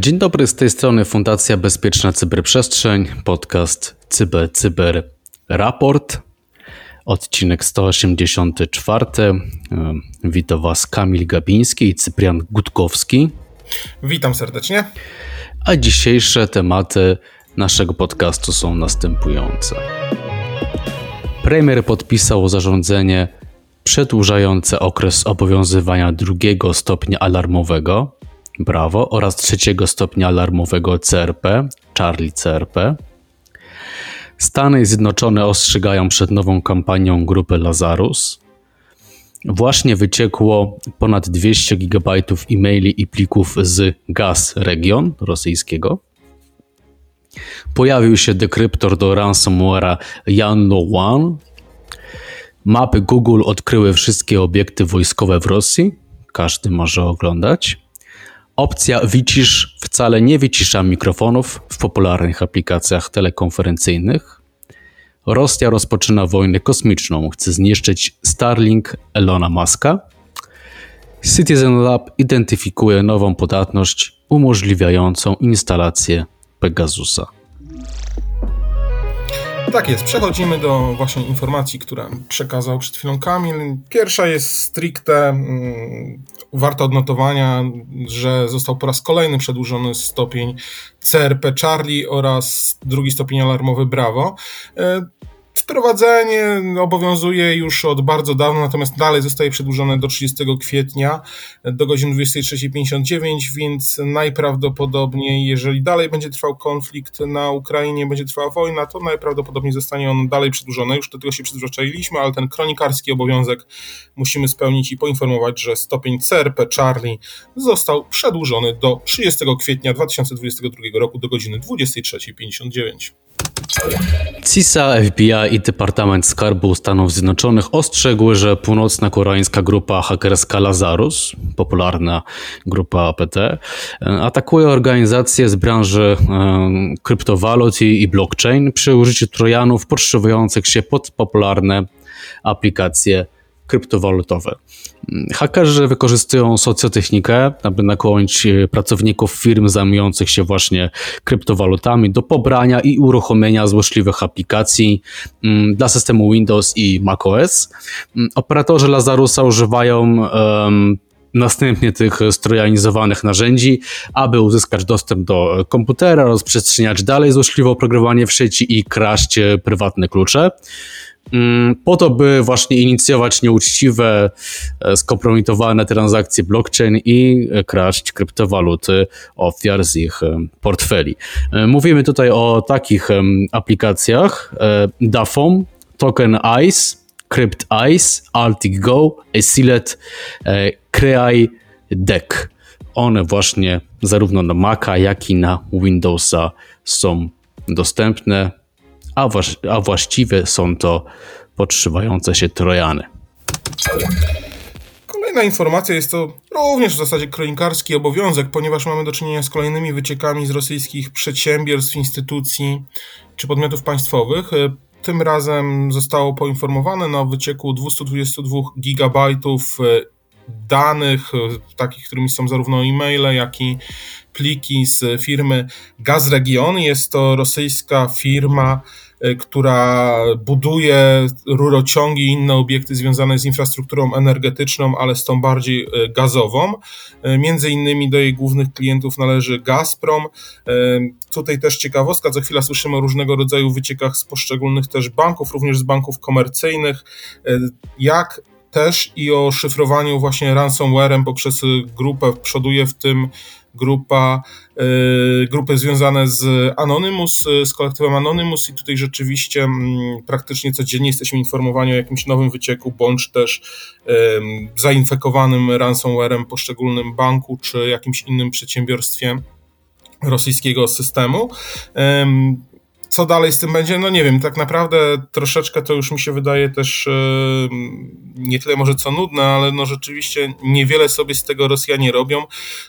Dzień dobry, z tej strony Fundacja Bezpieczna Cyberprzestrzeń, podcast Cyber Cyber Raport, odcinek 184. Witam Was Kamil Gabiński i Cyprian Gutkowski. Witam serdecznie. A dzisiejsze tematy naszego podcastu są następujące. Premier podpisał zarządzenie przedłużające okres obowiązywania drugiego stopnia alarmowego Brawo oraz trzeciego stopnia alarmowego CRP, Charlie CRP. Stany Zjednoczone ostrzegają przed nową kampanią grupy Lazarus. Właśnie wyciekło ponad 200 GB e-maili i plików z Gaz Region rosyjskiego. Pojawił się dekryptor do ransomware'a Yanlo One. Mapy Google odkryły wszystkie obiekty wojskowe w Rosji. Każdy może oglądać. Opcja wycisz wcale nie wycisza mikrofonów w popularnych aplikacjach telekonferencyjnych. Rosja rozpoczyna wojnę kosmiczną, chce zniszczyć Starlink Elona Muska. Citizen Lab identyfikuje nową podatność umożliwiającą instalację Pegasusa. Tak jest, przechodzimy do właśnie informacji, które przekazał przed chwilą Kamil. Pierwsza jest stricte mm, warta odnotowania, że został po raz kolejny przedłużony stopień CRP Charlie oraz drugi stopień alarmowy Bravo. Wprowadzenie obowiązuje już od bardzo dawna, natomiast dalej zostaje przedłużone do 30 kwietnia do godziny 23.59, więc najprawdopodobniej, jeżeli dalej będzie trwał konflikt na Ukrainie, będzie trwała wojna, to najprawdopodobniej zostanie on dalej przedłużony. Już do tego się przyzwyczailiśmy, ale ten kronikarski obowiązek musimy spełnić i poinformować, że stopień CRP Charlie został przedłużony do 30 kwietnia 2022 roku do godziny 23.59. CISA, FBI i Departament Skarbu Stanów Zjednoczonych ostrzegły, że północna koreańska grupa hakerska Lazarus, popularna grupa APT, atakuje organizacje z branży kryptowalut i blockchain przy użyciu trojanów podszywających się pod popularne aplikacje kryptowalutowe. Hakerzy wykorzystują socjotechnikę, aby nakłonić e, pracowników firm zajmujących się właśnie kryptowalutami do pobrania i uruchomienia złośliwych aplikacji mm, dla systemu Windows i macOS. Mm, operatorzy Lazarusa używają um, następnie tych strojanizowanych narzędzi, aby uzyskać dostęp do komputera, rozprzestrzeniać dalej złośliwe oprogramowanie w sieci i kraść e, prywatne klucze. Mm, po to, by właśnie inicjować nieuczciwe, e, skompromitowane transakcje blockchain i e, kraść kryptowaluty ofiar z ich e, portfeli. Mówimy tutaj o takich aplikacjach DAFOM, Token Ice, Crypt Ice, Altic Go, Esilet, Creai Deck. One właśnie zarówno na Maca, jak i na Windowsa są dostępne a, właś a właściwie są to podszywające się trojany. Kolejna informacja jest to również w zasadzie kronikarski obowiązek, ponieważ mamy do czynienia z kolejnymi wyciekami z rosyjskich przedsiębiorstw, instytucji czy podmiotów państwowych. Tym razem zostało poinformowane o wycieku 222 gigabajtów e, danych, e, takich, którymi są zarówno e-maile, jak i pliki z firmy Gazregion. Jest to rosyjska firma, e, która buduje rurociągi i inne obiekty związane z infrastrukturą energetyczną, ale z tą bardziej e, gazową. E, między innymi do jej głównych klientów należy Gazprom. Tutaj też ciekawostka, za chwilę słyszymy o różnego rodzaju wyciekach z poszczególnych też banków, również z banków komercyjnych. Jak też i o szyfrowaniu właśnie ransomwarem poprzez grupę przoduje w tym grupa, y, grupy związane z Anonymous, y, z kolektywem Anonymous i tutaj rzeczywiście mm, praktycznie codziennie jesteśmy informowani o jakimś nowym wycieku, bądź też zainfekowanym ransomwarem poszczególnym banku czy jakimś innym przedsiębiorstwie rosyjskiego systemu. Co dalej z tym będzie? No nie wiem, tak naprawdę troszeczkę to już mi się wydaje też nie tyle może co nudne, ale no rzeczywiście niewiele sobie z tego Rosjanie robią.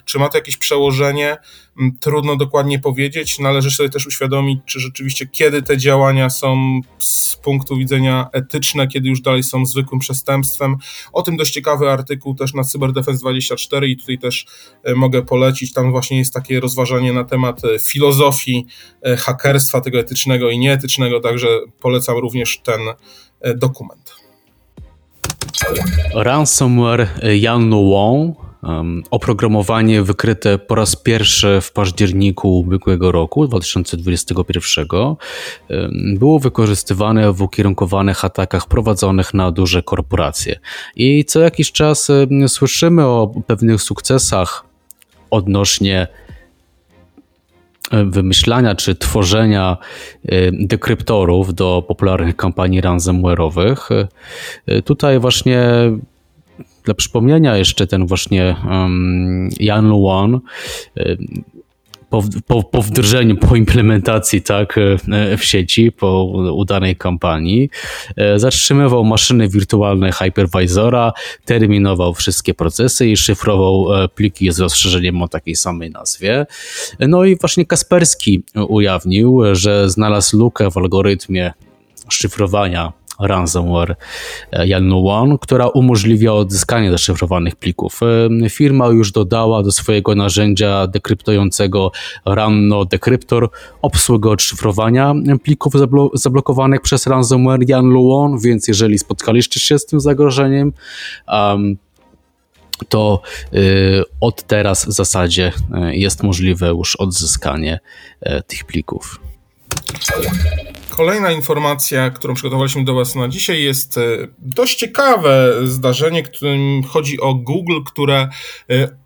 Czy ma to jakieś przełożenie? Mm, trudno dokładnie powiedzieć. Należy sobie też uświadomić, czy rzeczywiście kiedy te działania są z punktu widzenia etyczne, kiedy już dalej są zwykłym przestępstwem. O tym dość ciekawy artykuł też na Cyberdefense24 i tutaj też e, mogę polecić. Tam właśnie jest takie rozważanie na temat e, filozofii e, hakerstwa, tego etycznego i nieetycznego, także polecam również ten dokument. Ransomware Yanuwong oprogramowanie wykryte po raz pierwszy w październiku ubiegłego roku, 2021, było wykorzystywane w ukierunkowanych atakach prowadzonych na duże korporacje. I co jakiś czas słyszymy o pewnych sukcesach odnośnie wymyślania czy tworzenia dekryptorów do popularnych kampanii ransomware'owych. Tutaj właśnie dla przypomnienia jeszcze ten właśnie um, Jan Luan po, po, po wdrożeniu, po implementacji tak, e, w sieci, po udanej kampanii, e, zatrzymywał maszyny wirtualne hypervisora, terminował wszystkie procesy i szyfrował e, pliki z rozszerzeniem o takiej samej nazwie. No i właśnie Kasperski ujawnił, że znalazł lukę w algorytmie szyfrowania ransomware One, która umożliwia odzyskanie zaszyfrowanych plików. E, firma już dodała do swojego narzędzia dekryptującego Ranno Decryptor obsługę odszyfrowania plików zablokowanych przez ransomware One, więc jeżeli spotkaliście się z tym zagrożeniem, um, to y, od teraz w zasadzie y, jest możliwe już odzyskanie tych plików. Kolejna informacja, którą przygotowaliśmy do Was na dzisiaj, jest e, dość ciekawe zdarzenie, którym chodzi o Google, które e,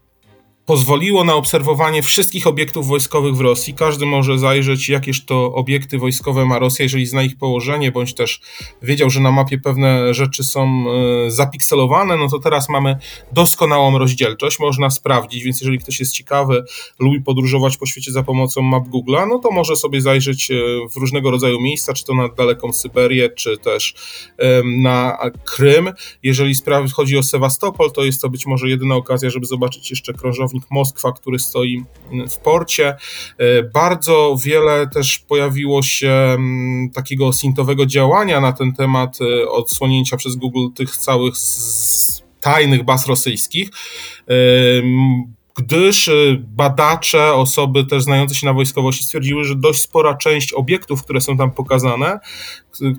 pozwoliło na obserwowanie wszystkich obiektów wojskowych w Rosji. Każdy może zajrzeć, jakież to obiekty wojskowe ma Rosja, jeżeli zna ich położenie, bądź też wiedział, że na mapie pewne rzeczy są e, zapikselowane, no to teraz mamy doskonałą rozdzielczość, można sprawdzić, więc jeżeli ktoś jest ciekawy, lubi podróżować po świecie za pomocą map Google'a, no to może sobie zajrzeć e, w różnego rodzaju miejsca, czy to na daleką Syberię, czy też na Krym. Jeżeli chodzi o Sewastopol, to jest to być może jedyna okazja, żeby zobaczyć jeszcze krążownik Moskwa, który stoi w porcie. E, bardzo wiele też pojawiło się mm, takiego sintowego działania na ten temat e, odsłonięcia przez Google tych całych tajnych baz rosyjskich e, gdyż badacze, osoby też znające się na wojskowości stwierdziły, że dość spora część obiektów, które są tam pokazane,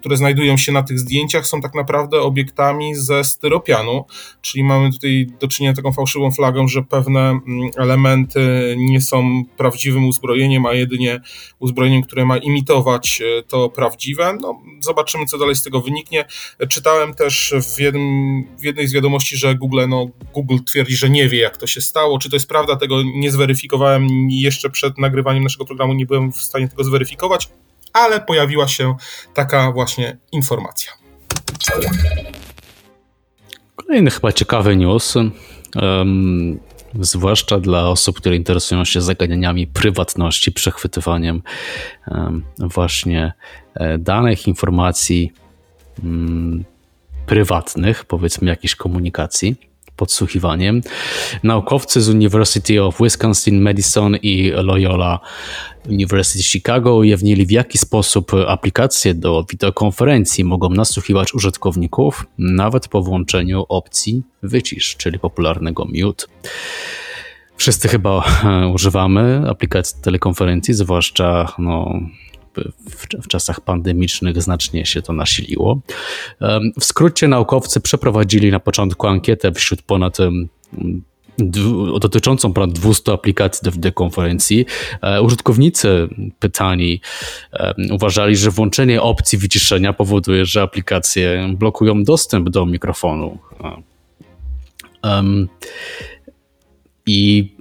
które znajdują się na tych zdjęciach, są tak naprawdę obiektami ze styropianu, czyli mamy tutaj do czynienia z taką fałszywą flagą, że pewne mm, elementy nie są prawdziwym uzbrojeniem, a jedynie uzbrojeniem, które ma imitować e, to prawdziwe. No, zobaczymy, co dalej z tego wyniknie. Czytałem też w, jednym, w jednej z wiadomości, że Google, no, Google twierdzi, że nie wie, jak to się stało. Czy to jest prawda, tego nie zweryfikowałem jeszcze przed nagrywaniem naszego programu, nie byłem w stanie tego zweryfikować ale pojawiła się taka właśnie informacja. Kolejny chyba ciekawy news, um, zwłaszcza dla osób, które interesują się zagadnieniami prywatności, przechwytywaniem um, właśnie e, danych, informacji um, prywatnych, powiedzmy jakiejś komunikacji podsłuchiwaniem. Naukowcy z University of Wisconsin, Madison i Loyola University Chicago ujawnili w jaki sposób aplikacje do wideokonferencji mogą nasłuchiwać użytkowników nawet po włączeniu opcji wycisz, czyli popularnego mute. Wszyscy chyba używamy aplikacji telekonferencji, zwłaszcza no, w, czasach pandemicznych znacznie się to nasiliło. W skrócie naukowcy przeprowadzili na początku ankietę wśród ponad dotyczącą ponad 200 aplikacji do wideokonferencji. E, użytkownicy pytani uważali, że włączenie opcji wyciszenia powoduje, że aplikacje blokują dostęp do mikrofonu. Um, i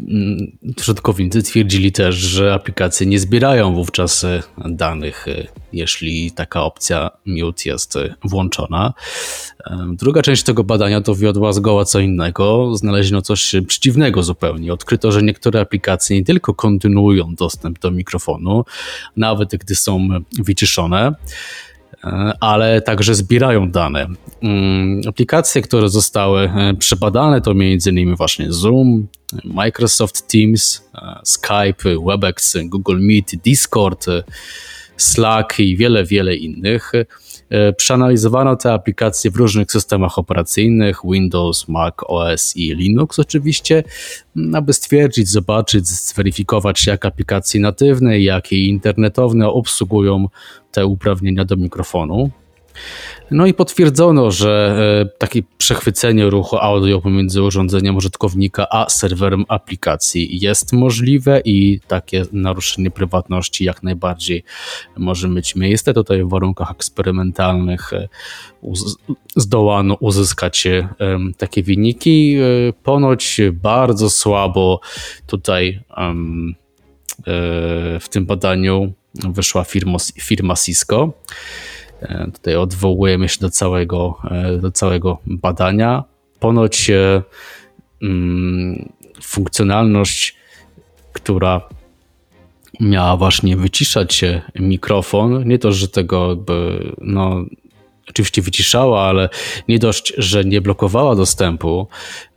użytkownicy mm, twierdzili też, że aplikacje nie zbierają wówczas e, danych, e, jeśli taka opcja mute jest włączona. Druga część tego badania to wiodła zgoła co innego. Znaleziono coś przeciwnego zupełnie. Odkryto, że niektóre aplikacje nie tylko kontynuują dostęp do mikrofonu, nawet gdy są wyciszone, E, ale także zbierają dane. Mm, aplikacje, które zostały e, przebadane to m.in. właśnie Zoom, Microsoft Teams, e, Skype, WebEx, Google Meet, Discord, Slack i wiele, wiele innych. E, przeanalizowano te aplikacje w różnych systemach operacyjnych Windows, Mac OS i Linux oczywiście, aby stwierdzić, zobaczyć, zweryfikować jak aplikacje natywne, jak i internetowe obsługują te uprawnienia do mikrofonu. No i potwierdzono, że e, takie przechwycenie ruchu audio pomiędzy urządzeniem użytkownika a serwerem aplikacji jest możliwe i takie naruszenie prywatności jak najbardziej może mieć miejsce. Tutaj w warunkach eksperymentalnych e, zdołano uzyskać e, takie wyniki. Ponoć bardzo słabo tutaj w tym badaniu wyszła firma, firma Cisco. E, tutaj odwołujemy się do całego, e, do całego badania. Ponoć e, mm, funkcjonalność, która miała właśnie wyciszać mikrofon, nie to, że tego jakby, no, oczywiście wyciszała, ale nie dość, że nie blokowała dostępu,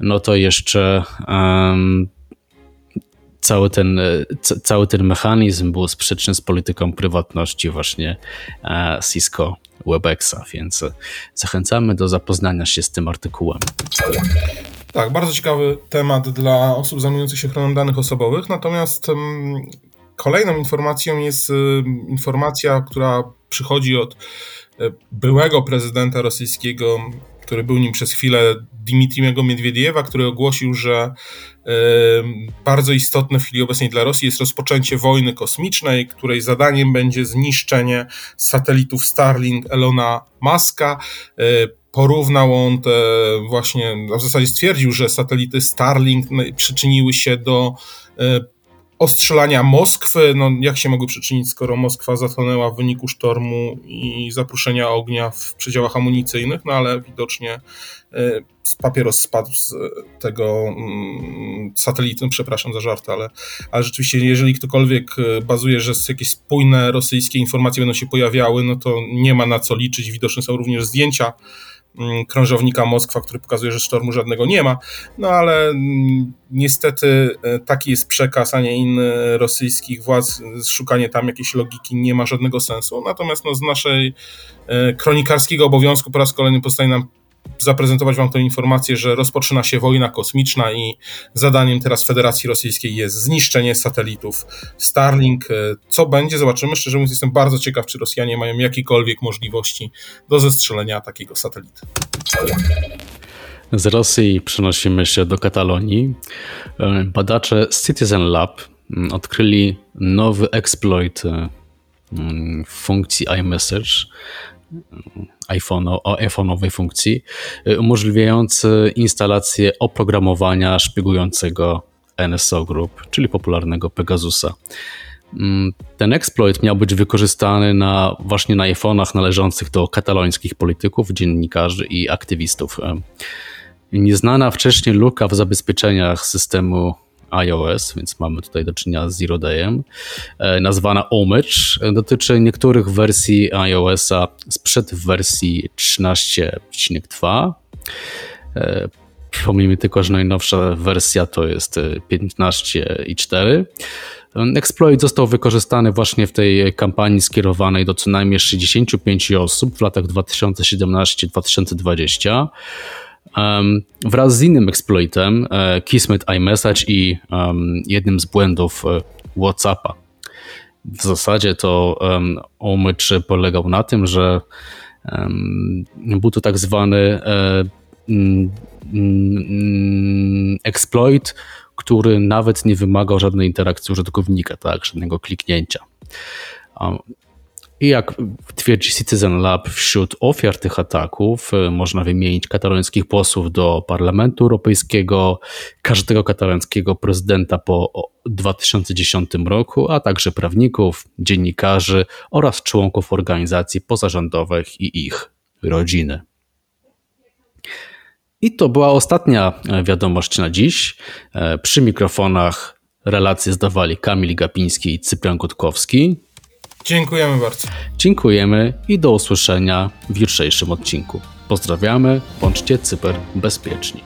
no to jeszcze um, cały ten, e, cały ten mechanizm był sprzeczny z polityką prywatności właśnie e, Cisco WebExa, więc zachęcamy do zapoznania się z tym artykułem. Tak, bardzo ciekawy temat dla osób zajmujących się ochroną danych osobowych, natomiast kolejną informacją jest informacja, która przychodzi od e, byłego prezydenta rosyjskiego który był nim przez chwilę, Dimitriego Miedwiediewa, który ogłosił, że bardzo istotne w chwili obecnej dla Rosji jest rozpoczęcie wojny kosmicznej, której zadaniem będzie zniszczenie satelitów Starlink Elona Muska. E, porównał on te właśnie, w zasadzie stwierdził, że satelity Starlink przyczyniły się do e, ostrzelania Moskwy. No, jak się mogły przyczynić, skoro Moskwa zatonęła w wyniku sztormu i zapruszenia ognia w przedziałach amunicyjnych, no ale widocznie e, papieros spadł z tego mm, satelity, no, przepraszam za żart, ale, ale rzeczywiście, jeżeli ktokolwiek e, bazuje, że jakieś spójne rosyjskie informacje będą się pojawiały, no to nie ma na co liczyć. Widoczne są również zdjęcia krążownika Moskwa, który pokazuje, że sztormu żadnego nie ma. No ale mm, niestety e, taki jest przekaz, a nie inny rosyjskich władz. Szukanie tam jakiejś logiki nie ma żadnego sensu. Natomiast no, z naszej e, kronikarskiego obowiązku po raz kolejny pozostaje nam zaprezentować Wam tę informację, że rozpoczyna się wojna kosmiczna i zadaniem teraz Federacji Rosyjskiej jest zniszczenie satelitów Starlink. E, co będzie, zobaczymy. Szczerze mówiąc, jestem bardzo ciekaw, czy Rosjanie mają jakiekolwiek możliwości do zestrzelenia takiego satelity. Z Rosji przenosimy się do Katalonii. E, badacze Citizen Lab mm, odkryli nowy exploit e, mm, funkcji iMessage o iPhone'owej funkcji, y, umożliwiający instalację oprogramowania szpiegującego NSO Group, czyli popularnego Pegasusa. Mm, ten exploit miał być wykorzystany na, właśnie na iPhone'ach należących do katalońskich polityków, dziennikarzy i aktywistów. Y, nieznana wcześniej luka w zabezpieczeniach systemu iOS, więc mamy tutaj do czynienia z Zero Dayem, e, nazwana Omage. Dotyczy niektórych wersji iOS-a sprzed wersji 13.2. E, przypomnijmy tylko, że najnowsza wersja to jest 15.4. Exploit został wykorzystany właśnie w tej kampanii skierowanej do co najmniej 65 osób w latach 2017-2020. Wraz z innym exploitem, e, Kismet iMessage i jednym z błędów e, WhatsAppa. W zasadzie to omycz polegał na tym, że był to tak zwany e, exploit, który nawet nie wymagał żadnej interakcji użytkownika, tak, żadnego kliknięcia. I jak twierdzi Citizen Lab, wśród ofiar tych ataków y, można wymienić katalońskich posłów do Parlamentu Europejskiego, każdego katalońskiego prezydenta po 2010 roku, a także prawników, dziennikarzy oraz członków organizacji pozarządowych i ich rodziny. I to była ostatnia e, wiadomość na dziś. E, przy mikrofonach relacje zdawali Kamil Gapiński i Cyprian Gutkowski. Dziękujemy bardzo. Dziękujemy i do usłyszenia w jutrzejszym odcinku. Pozdrawiamy, bądźcie Cyper bezpieczni.